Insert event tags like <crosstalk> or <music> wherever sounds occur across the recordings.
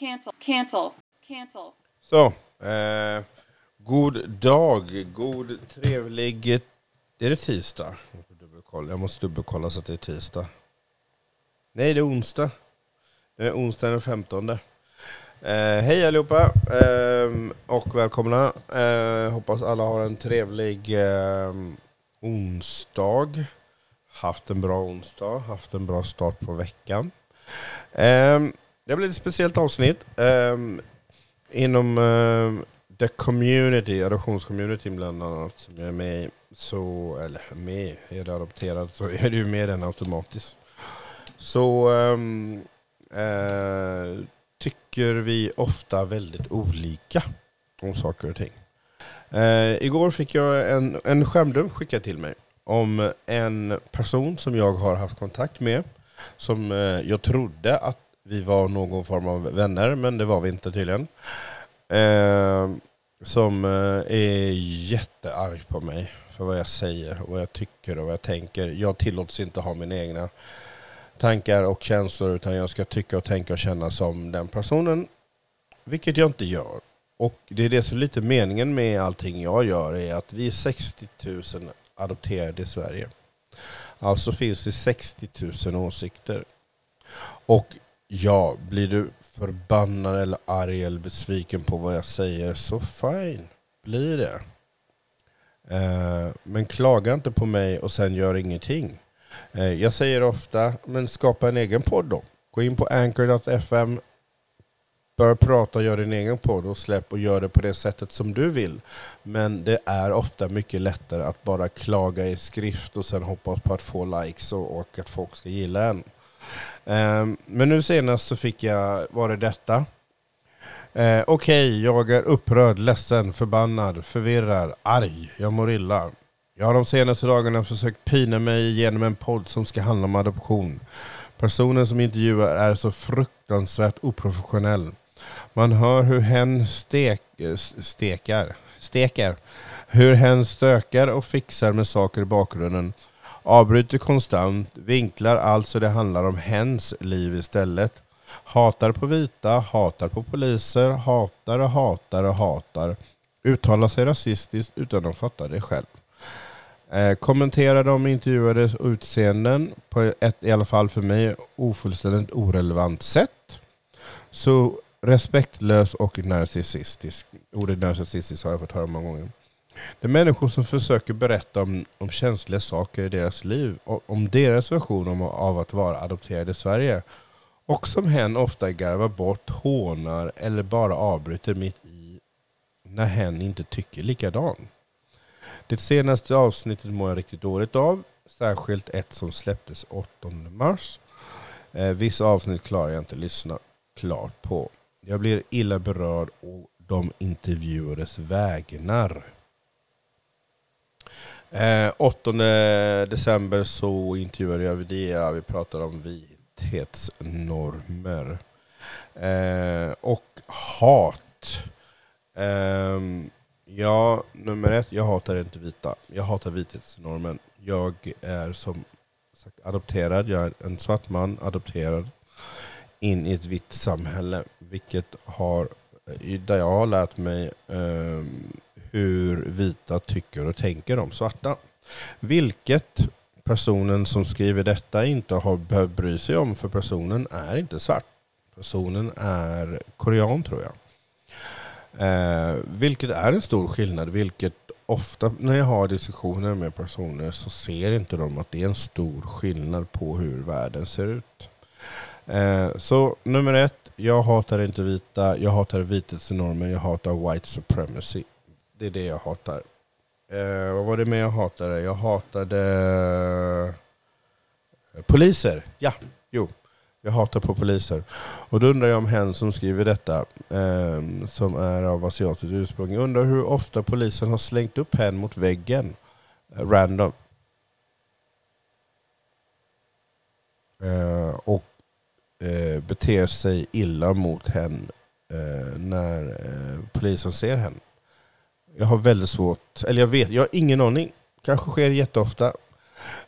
Cancel. Cancel. Cancel. Så, eh, god dag, god trevlig... Är det tisdag? Jag måste dubbelkolla så att det är tisdag. Nej, det är onsdag. Det är onsdag den 15. Eh, hej allihopa eh, och välkomna. Eh, hoppas alla har en trevlig eh, onsdag. Haft en bra onsdag, haft en bra start på veckan. Eh, det blir ett speciellt avsnitt. Um, inom um, the community, adoptionscommunity bland annat, som jag är med i, så, eller med, är du adopterad så är du med i den automatiskt. Så um, uh, tycker vi ofta väldigt olika om saker och ting. Uh, igår fick jag en, en skärmdump skickad till mig om en person som jag har haft kontakt med, som uh, jag trodde att vi var någon form av vänner, men det var vi inte tydligen. Eh, som eh, är jättearg på mig för vad jag säger, och vad jag tycker och vad jag tänker. Jag tillåts inte ha mina egna tankar och känslor, utan jag ska tycka och tänka och känna som den personen, vilket jag inte gör. Och det är det som är lite meningen med allting jag gör, är att vi är 60 000 adopterade i Sverige. Alltså finns det 60 000 åsikter. Och ja, blir du förbannad eller arg eller besviken på vad jag säger så fine, blir det. Eh, men klaga inte på mig och sen gör ingenting. Eh, jag säger ofta, men skapa en egen podd då. Gå in på anchor.fm, bör prata, gör din egen podd och släpp och gör det på det sättet som du vill. Men det är ofta mycket lättare att bara klaga i skrift och sen hoppas på att få likes och, och att folk ska gilla en. Ehm, men nu senast så fick jag, var det detta. Eh, Okej, okay, jag är upprörd, ledsen, förbannad, förvirrad, arg, jag mår illa. Jag har de senaste dagarna försökt pina mig igenom en podd som ska handla om adoption. Personen som intervjuar är så fruktansvärt oprofessionell. Man hör hur hen stek, stekar, steker, hur hen stökar och fixar med saker i bakgrunden. Avbryter konstant, vinklar allt så det handlar om hens liv istället. Hatar på vita, hatar på poliser, hatar och hatar och hatar. Uttalar sig rasistiskt utan att fatta det själv. Eh, kommenterar de intervjuades utseenden på ett, i alla fall för mig, ofullständigt orelevant sätt. Så respektlös och narcissistisk. Ordet narcissistisk har jag fått höra många gånger. Det är människor som försöker berätta om, om känsliga saker i deras liv, om deras version om, av att vara adopterad i Sverige. Och som hen ofta garvar bort, hånar eller bara avbryter mitt i när hen inte tycker likadant. Det senaste avsnittet mår jag riktigt dåligt av. Särskilt ett som släpptes 8 mars. Eh, vissa avsnitt klarar jag inte lyssna klart på. Jag blir illa berörd och de intervjuades vägnar. Eh, 8 december så intervjuade jag Videa. Vi pratade om vithetsnormer. Eh, och hat. Eh, Ja, nummer ett, jag hatar inte vita. Jag hatar vithetsnormen. Jag är som sagt adopterad, jag är en svart man, adopterad in i ett vitt samhälle. Vilket har, där jag har lärt mig eh, hur vita tycker och tänker om svarta. Vilket personen som skriver detta inte har behövt bry sig om, för personen är inte svart. Personen är korean tror jag. Eh, vilket är en stor skillnad, vilket ofta när jag har diskussioner med personer så ser inte de att det är en stor skillnad på hur världen ser ut. Eh, så nummer ett, jag hatar inte vita, jag hatar vithetsnormen, jag hatar white supremacy. Det är det jag hatar. Eh, vad var det mer jag hatade? Jag hatade eh, poliser. Ja, jo. Jag hatar på poliser. Och då undrar jag om hen som skriver detta, eh, som är av asiatiskt ursprung, undrar hur ofta polisen har slängt upp hen mot väggen, eh, random. Eh, och eh, beter sig illa mot hen eh, när eh, polisen ser hen. Jag har väldigt svårt, eller jag vet, jag har ingen aning. Kanske sker jätteofta.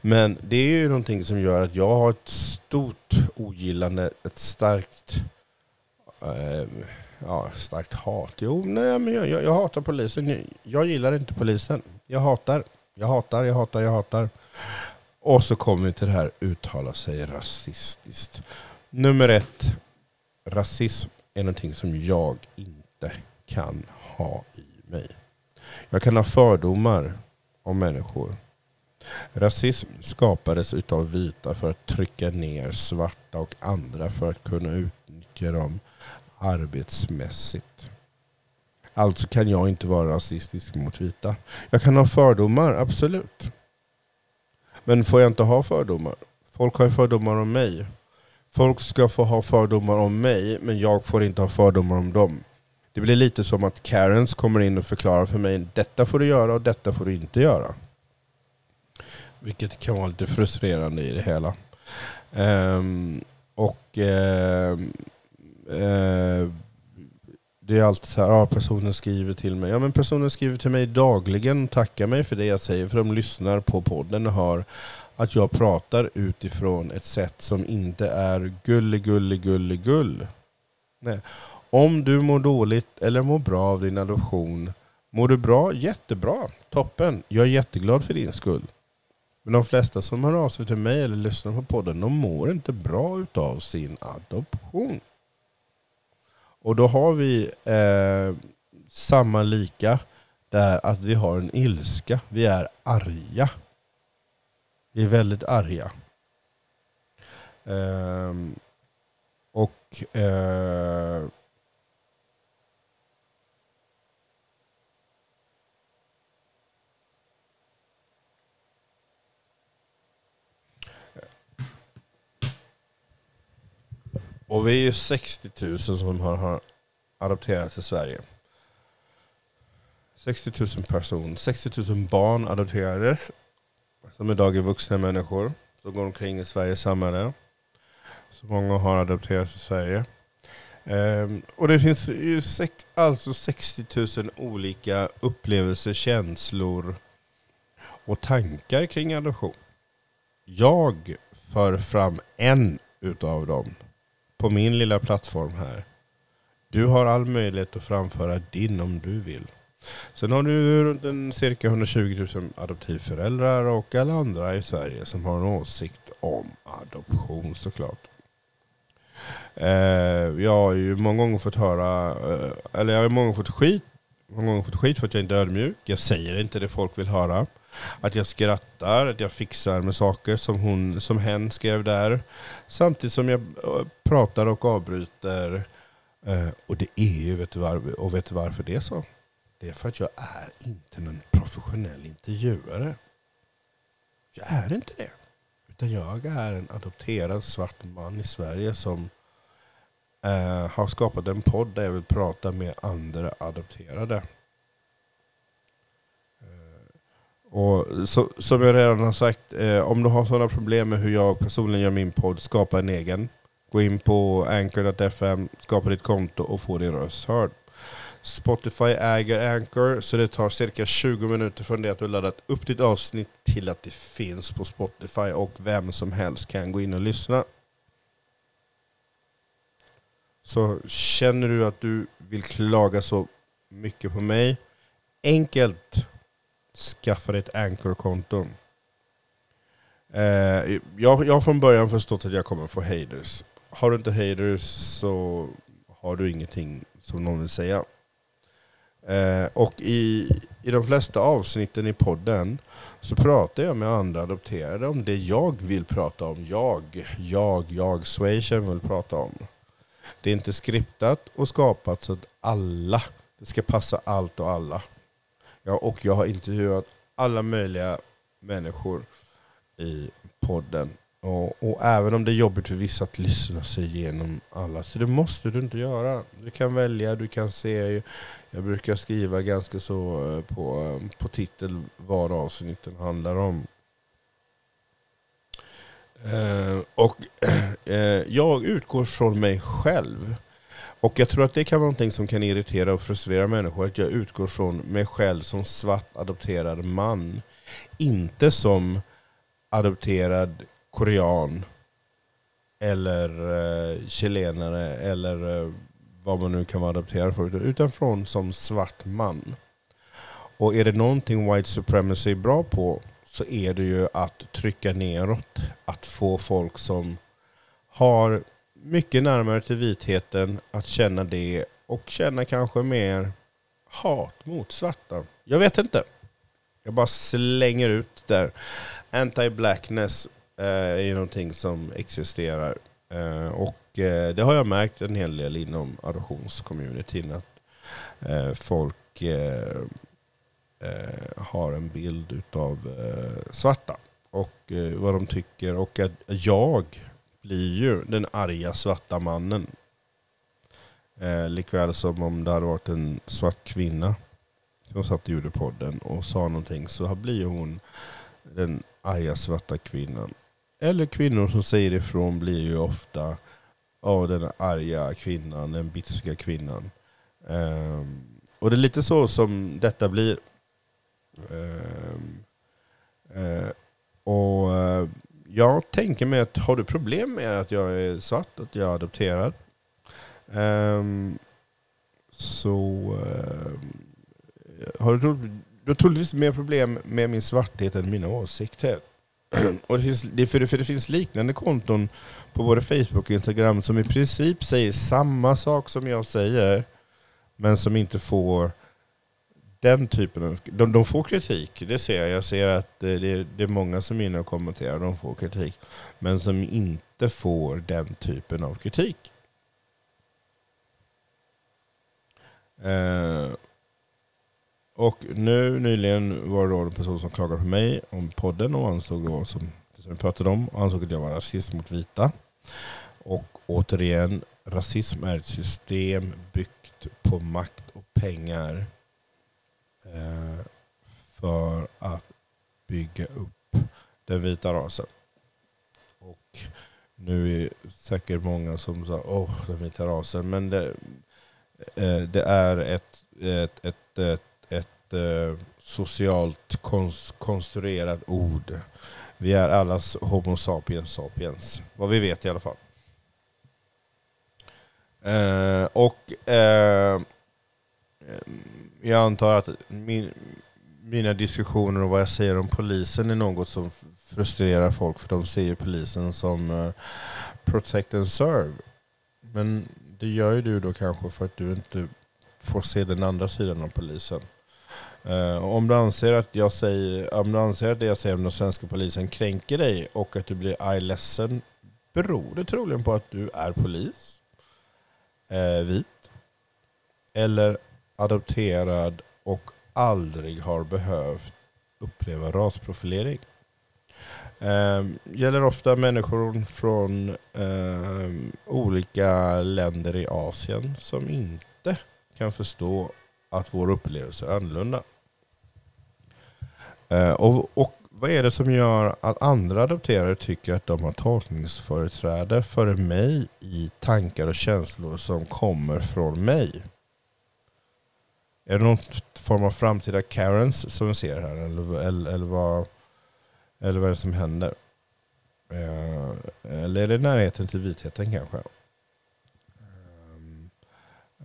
Men det är ju någonting som gör att jag har ett stort ogillande, ett starkt eh, ja, starkt hat. Jo, nej, men jag, jag, jag hatar polisen. Jag, jag gillar inte polisen. Jag hatar, jag hatar, jag hatar, jag hatar. Och så kommer vi till det här uttala sig rasistiskt. Nummer ett, rasism är någonting som jag inte kan ha i mig. Jag kan ha fördomar om människor. Rasism skapades utav vita för att trycka ner svarta och andra för att kunna utnyttja dem arbetsmässigt. Alltså kan jag inte vara rasistisk mot vita. Jag kan ha fördomar, absolut. Men får jag inte ha fördomar? Folk har fördomar om mig. Folk ska få ha fördomar om mig, men jag får inte ha fördomar om dem. Det blir lite som att Karens kommer in och förklarar för mig detta får du göra och detta får du inte göra. Vilket kan vara lite frustrerande i det hela. Um, och uh, uh, det är alltid så här, ja, personen skriver till mig. Ja men personen skriver till mig dagligen och tackar mig för det jag säger. För de lyssnar på podden och hör att jag pratar utifrån ett sätt som inte är gull. Nej. Om du mår dåligt eller mår bra av din adoption, mår du bra? Jättebra, toppen. Jag är jätteglad för din skull. Men de flesta som hör av sig till mig eller lyssnar på podden, de mår inte bra utav sin adoption. Och då har vi eh, samma lika där att vi har en ilska. Vi är arga. Vi är väldigt arga. Eh, och eh, Och vi är ju 60 000 som har, har adopterats till Sverige. 60 000 personer, 60 000 barn adopterades. Som idag är vuxna människor. Som går omkring i Sveriges samhälle. Så många har adopterats i Sverige. Um, och det finns ju alltså 60 000 olika upplevelser, känslor och tankar kring adoption. Jag för fram en utav dem på min lilla plattform här. Du har all möjlighet att framföra din om du vill. Sen har du runt en cirka 120 000 adoptivföräldrar och alla andra i Sverige som har en åsikt om adoption såklart. Eh, jag har ju många gånger fått höra, eh, eller jag har många gånger fått skit, många gånger fått skit för att jag inte är ödmjuk. Jag säger inte det folk vill höra. Att jag skrattar, att jag fixar med saker som, hon, som hen skrev där. Samtidigt som jag eh, pratar och avbryter. Eh, och det är ju, vet du varför, och vet du varför det är så? Det är för att jag är inte någon professionell intervjuare. Jag är inte det. Utan jag är en adopterad svart man i Sverige som eh, har skapat en podd där jag vill prata med andra adopterade. Eh, och så, som jag redan har sagt, eh, om du har sådana problem med hur jag personligen gör min podd, skapa en egen. Gå in på anchor.fm, skapa ditt konto och få din röst hörd. Spotify äger Anchor, så det tar cirka 20 minuter från det att du laddat upp ditt avsnitt till att det finns på Spotify och vem som helst kan gå in och lyssna. Så känner du att du vill klaga så mycket på mig, enkelt skaffa dig ett Anchor-konto. Eh, jag, jag har från början förstått att jag kommer få haters. Har du inte haters så har du ingenting som någon vill säga. Eh, och i, i de flesta avsnitten i podden så pratar jag med andra adopterade om det jag vill prata om. Jag, jag, jag, Swation vill prata om. Det är inte skriptat och skapat så att alla, det ska passa allt och alla. Ja, och jag har intervjuat alla möjliga människor i podden. Och, och, även om det är jobbigt för vissa att lyssna sig igenom alla, så det måste du inte göra. Du kan välja, du kan se. Jag brukar skriva ganska så eh, på, eh, på titel vad avsnitten handlar om. Eh, och <clears throat> eh, jag utgår från mig själv. Och jag tror att det kan vara någonting som kan irritera och frustrera människor, att jag utgår från mig själv som svart adopterad man. Inte som adopterad korean, eller eh, chilenare, eller eh, vad man nu kan vara adopterad för, utan från som svart man. Och är det någonting white supremacy är bra på så är det ju att trycka neråt. Att få folk som har mycket närmare till vitheten att känna det och känna kanske mer hat mot svarta. Jag vet inte. Jag bara slänger ut där. Anti-blackness Eh, är ju någonting som existerar. Eh, och eh, det har jag märkt en hel del inom adoptionscommunityn. Att folk har en bild av svarta. Och vad de tycker. Och att jag blir ju den arga svarta mannen. Eh, likväl som om det hade varit en svart kvinna som satt och gjorde podden och sa någonting så blir hon den arga svarta kvinnan. Eller kvinnor som säger ifrån blir ju ofta av den arga kvinnan, den bitska kvinnan. Um, och det är lite så som detta blir. Um, uh, och uh, jag tänker mig att har du problem med att jag är svart, att jag är adopterad, um, ehm, så eh, har du, du har troligtvis mer problem med min svarthet än mina åsikter. <clears throat> Och det finns, det, för, det, för det finns liknande konton på både Facebook och Instagram som i princip säger samma sak som jag säger, men som inte får den typen av... De, de får kritik, det ser jag. Jag ser att eh, det, det är många som är inne och kommenterar, de får kritik. Men som inte får den typen av kritik. Eh, och nu nyligen var det då en person som klagade på mig om podden och ansåg då, som, som vi pratade om, ansåg att jag var rasist mot vita. Och återigen, rasism är ett system byggt på makt och pengar eh, för att bygga upp den vita rasen. Och nu är det säkert många som sa åh, den vita rasen, men det, eh, det är ett, ett, ett, ett eh, socialt konstruerat ord. Vi är alla Homo sapiens sapiens. Vad vi vet i alla fall. Eh, och eh, jag antar att min, mina diskussioner och vad jag säger om polisen är något som frustrerar folk för de ser ju polisen som eh, protect and serve. Men det gör ju du då kanske för att du inte får se den andra sidan av polisen. Uh, om, du anser att jag säger, om du anser att det jag säger om den svenska polisen kränker dig och att du blir arg ledsen beror det troligen på att du är polis, uh, vit, eller adopterad och aldrig har behövt uppleva rasprofilering. Uh, gäller ofta människor från ehm, olika länder i Asien som inte kan förstå att vår upplevelse är annorlunda. Eh, och, och vad är det som gör att andra adopterare tycker att de har tolkningsföreträde före mig i tankar och känslor som kommer från mig? Är det någon form av framtida Karens som vi ser här? Eller, eller, eller, vad, eller vad är det som händer? Eh, eller är det närheten till vitheten kanske?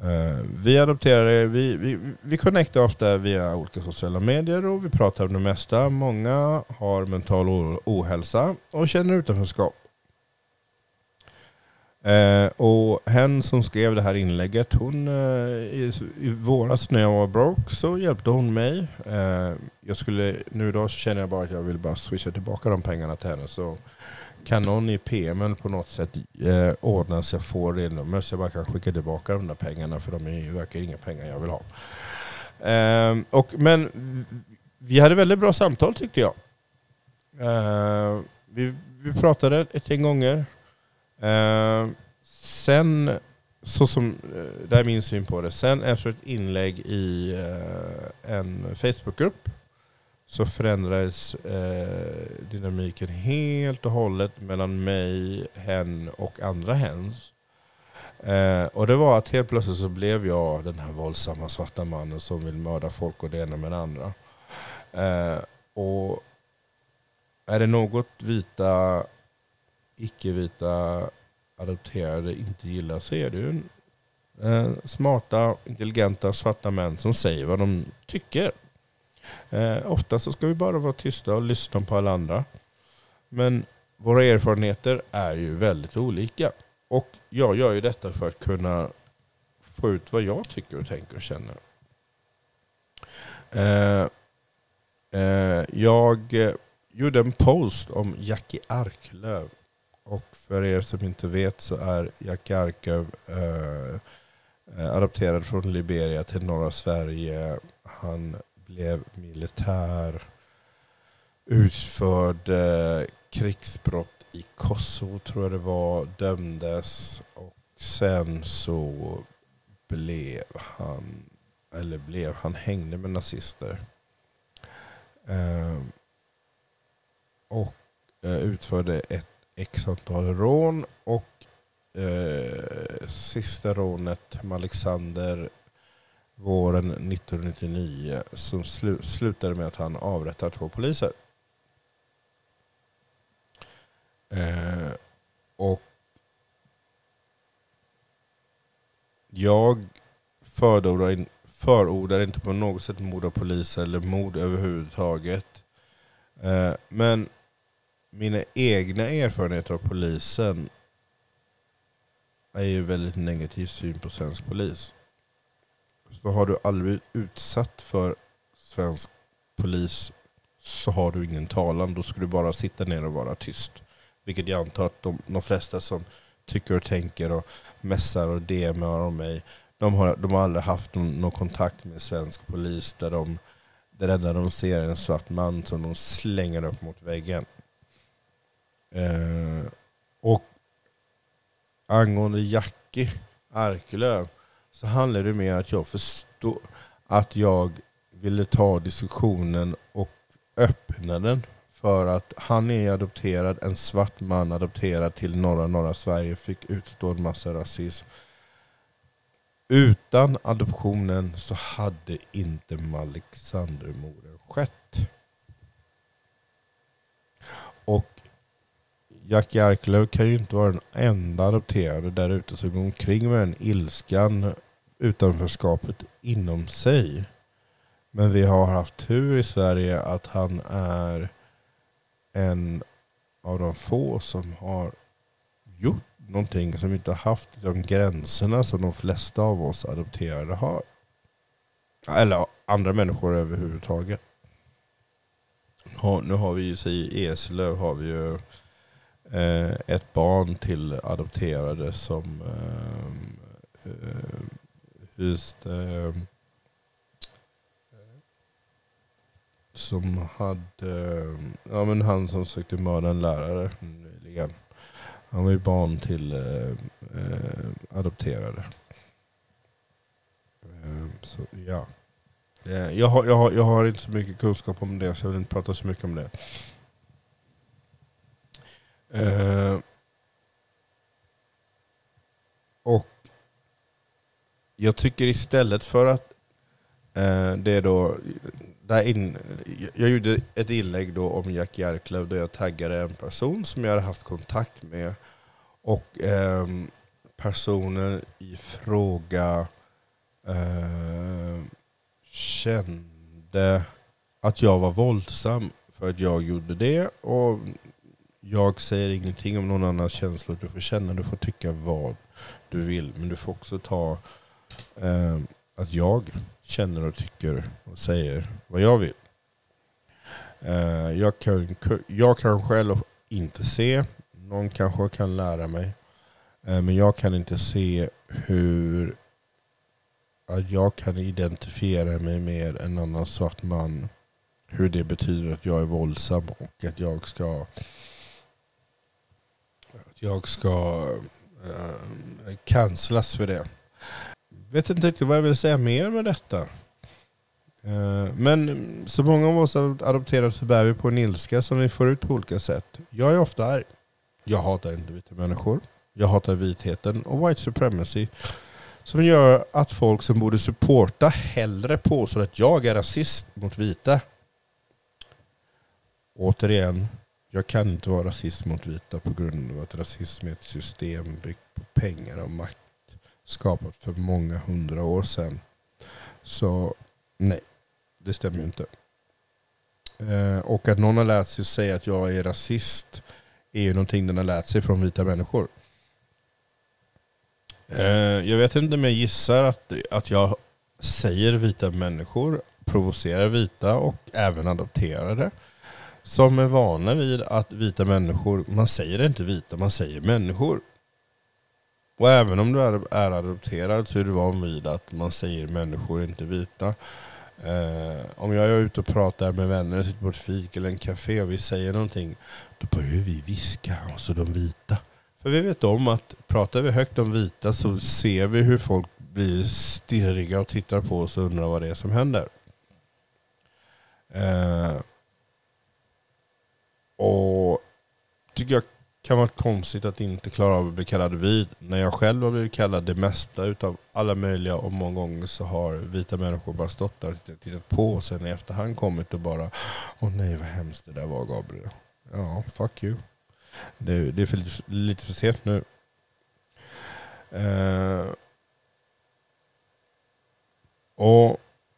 Uh, vi adopterade, vi, vi, vi connectar ofta via olika sociala medier och vi pratar om det mesta. Många har mental ohälsa och känner utanförskap. Uh, och hen som skrev det här inlägget, hon, uh, i, i våras när jag var broke så hjälpte hon mig. jag skulle, nu idag så känner jag bara att jag vill bara swisha tillbaka de pengarna till henne. Så kan någon i PM på något sätt eh, ordna så jag får det nummer så jag bara kan skicka tillbaka de där pengarna för de är, verkar inga pengar jag vill ha. Eh, och, men vi hade väldigt bra samtal tyckte jag. Eh, vi, vi pratade ett gäng gånger. Eh, sen, så som, eh, det här är min syn på det, sen efter ett inlägg i eh, en Facebookgrupp så förändrades eh, dynamiken helt och hållet mellan mig, hen och andra hens. Eh, och det var att helt plötsligt så blev jag den här våldsamma svarta mannen som vill mörda folk och det ena med det andra. Eh, och är det något vita, icke-vita adopterade inte gillar så är det ju Eh, smarta, intelligenta, svarta män som säger vad de tycker. Eh, ofta så ska vi bara vara tysta och lyssna på alla andra. Men våra erfarenheter är ju väldigt olika. Och jag gör ju detta för att kunna få ut vad jag tycker och tänker och känner. Eh, eh, jag gjorde en post om Jackie Arklöv. Och för er som inte vet så är Jackie Arklöv eh, eh adopterad från Liberia till norra Sverige. Han blev militär, utförde eh, krigsbrott i Kosovo tror jag det var, dömdes och sen så blev han, eller blev, han hängde med nazister. Eh, och eh, utförde ett x antal rån och eh, sista rånet med Alexander våren 1999 som slu slutade med att han avrättar två poliser. Eh, och jag förordar, in, förordar inte på något sätt mord av poliser eller mord överhuvudtaget. Eh, men mina egna erfarenheter av polisen är ju väldigt negativ syn på svensk polis. Så har du aldrig blivit utsatt för svensk polis så har du ingen talan. Då ska du bara sitta ner och vara tyst. Vilket jag antar att de, de flesta som tycker och tänker och messar och DMar om mig, de har, de har aldrig haft någon, någon kontakt med svensk polis där de det enda de ser är en svart man som de slänger upp mot väggen. Eh, och angående Jackie Arkelöv så handlar det mer om att jag förstår att jag ville ta diskussionen och öppna den. För att han är adopterad, en svart man adopterad till norra norra Sverige, fick utstå en massa rasism. Utan adoptionen så hade inte Malexandermorden skett. Och Jackie Arklöv kan ju inte vara den enda adopterade där ute som går omkring med den ilskan utanförskapet inom sig. Men vi har haft tur i Sverige att han är en av de få som har gjort någonting som inte har haft de gränserna som de flesta av oss adopterade har. Eller andra människor överhuvudtaget. nu har vi ju, i Eslöv har vi ju eh, ett barn till adopterade som ehm, eh, just eh, som hade, eh, ja men han som sökte mörda en lärare nyligen. Han var ju barn till eh, eh, adopterade. Eh, så ja. Eh, jag har, jag, har, jag har inte så mycket kunskap om det så jag vill inte prata så mycket om det. Eh, och jag tycker istället för att eh, det då, där in, jag gjorde ett inlägg då om Jack Jarklöv där jag taggade en person som jag hade haft kontakt med. Och eh, personen i fråga eh, kände att jag var våldsam för att jag gjorde det. Och jag säger ingenting om någon annans känslor. Du får känna, du får tycka vad du vill. Men du får också ta eh, att jag känner och tycker och säger vad jag vill. Eh, jag, kan, jag kan själv inte se, någon kanske kan lära mig. Eh, men jag kan inte se hur att jag kan identifiera mig med en annan svart man. Hur det betyder att jag är våldsam och att jag ska att jag ska ehm, eh, uh, cancelas för det vet inte riktigt vad jag vill säga mer med detta. Eh, men så många av oss har adopterat så bär vi på en ilska som vi får ut på olika sätt. Jag är ofta arg. Jag hatar inte vita människor. Jag hatar vitheten och white supremacy. Som gör att folk som borde supporta hellre påstår att jag är rasist mot vita. Återigen, jag kan inte vara rasist mot vita på grund av att rasism är ett system byggt på pengar och makt skapat för många hundra år sedan. Så nej, det stämmer ju inte. Eh, och att någon har lärt sig säga att jag är rasist är ju någonting den har lärt sig från vita människor. Eh, jag vet inte om jag gissar att, att jag säger vita människor, provocerar vita och även adopterade. Som är vana vid att vita människor, man säger inte vita, man säger människor. Och även om du är, är adopterad så är du van vid att man säger människor, inte vita. Eh, om jag är ute och pratar med vänner, sitter på ett fik eller en café och vi säger någonting, då börjar vi viska, alltså de vita. För vi vet om att pratar vi högt om vita så ser vi hur folk blir stirriga och tittar på oss och undrar vad det är som händer. Eh, och tycker jag kan vara konstigt att inte klara av att bli kallad vit. När jag själv har blivit kallad det mesta utav alla möjliga och många gånger så har vita människor bara stått där och tittat på och sen i efterhand kommit och bara Åh nej vad hemskt det där var Gabriel. Ja, fuck you. Det, det är för lite, lite för sent nu. Eh, och,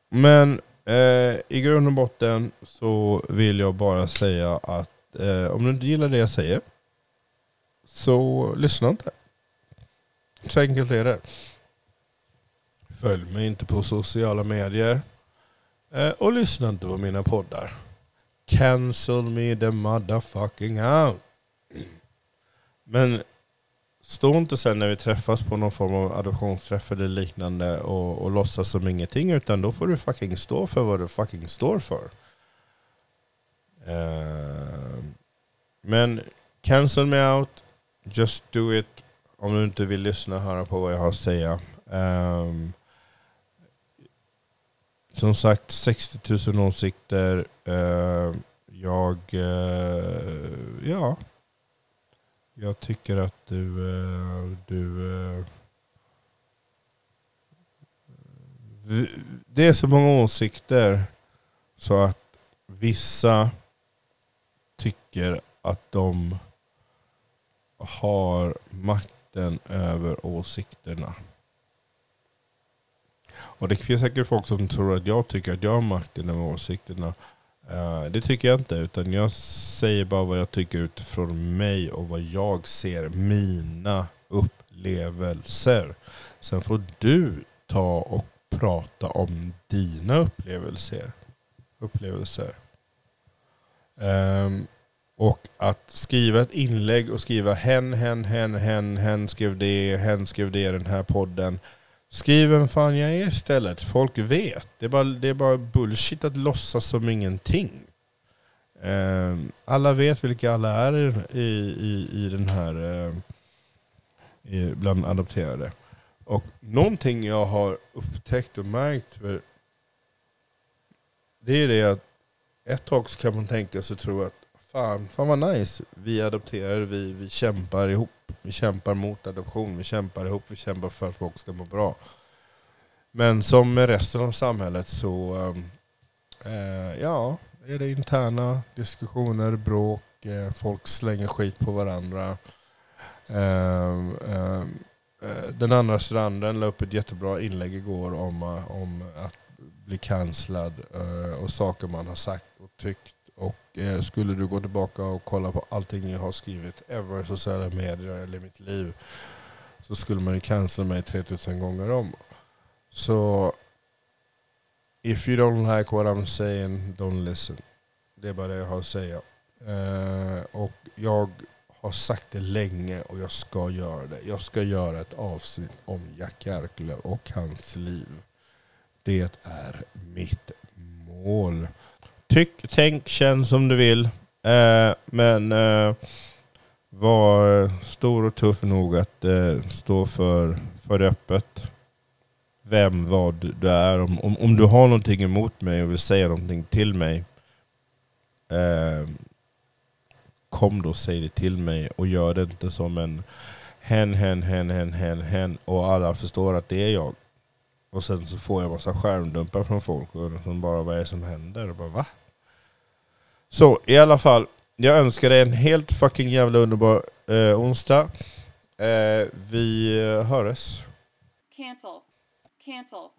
men eh, i grund och botten så vill jag bara säga att eh, om du inte gillar det jag säger så lyssna inte. Så enkelt är det. Följ mig inte på sociala medier. Eh, och lyssna inte på mina poddar. Cancel me the motherfucking out. Men stå inte sen när vi träffas på någon form av adoptionsträff eller liknande och, och låtsas som ingenting. Utan då får du fucking stå för vad du fucking står för. Eh, men cancel me out. Just do it. Om du inte vill lyssna och höra på vad jag har att säga. Um, som sagt, 60 000 åsikter. Uh, jag... Uh, ja. Jag tycker att du... Uh, du eh, det är så många åsikter så att vissa tycker att de har makten över åsikterna. Och det finns säkert folk som tror att jag tycker att jag har makten över åsikterna. Eh, det tycker jag inte, utan jag säger bara vad jag tycker utifrån mig och vad jag ser, mina upplevelser. Sen får du ta och prata om dina upplevelser. upplevelser. Um, och att skriva ett inlägg och skriva hen, hen, hen, hen, hen skrev det, hen skrev det i den här podden. Skriv vem fan jag är istället. Folk vet. Det är bara, det är bara bullshit att låtsas som ingenting. Ehm, alla vet vilka alla är i, i, i den här eh, i, bland adopterade. Och någonting jag har upptäckt och märkt det är det att ett tag så kan man tänka sig tro att fan, fan vad nice. Vi adopterar, vi, vi kämpar ihop. Vi kämpar mot adoption, vi kämpar ihop, vi kämpar för att folk ska må bra. Men som med resten av samhället så ehm, eh, ja, är det interna diskussioner, bråk, eh, folk slänger skit på varandra. Ehm, ehm, eh, den andra stranden la upp ett jättebra inlägg igår om, eh, om att bli cancellad eh, och saker man har sagt och tyckt och eh, skulle du gå tillbaka och kolla på allting jag har skrivit ever sociala medier eller i mitt liv så skulle man ju cancella mig 3000 gånger om. Så if you don't like what I'm saying, don't listen. Det är bara det jag har att säga. Eh, och jag har sagt det länge och jag ska göra det. Jag ska göra ett avsnitt om Jack Arklöv och hans liv. Det är mitt mål. Tyck, tänk, känn som du vill. Eh, men eh, var stor och tuff nog att eh, stå för, för öppet. Vem, vad du är. Om, om, om, du har någonting emot mig och vill säga någonting till mig. Eh, kom då och säg det till mig och gör det inte som en hen, hen, hen, hen, hen, hen och alla förstår att det är jag. Och sen så får jag massa skärmdumpar från folk och liksom bara vad är det som händer? Och bara va? Så i alla fall, jag önskar dig en helt fucking jävla underbar eh, onsdag. Eh, vi eh, hörs. Cancel. Cancel.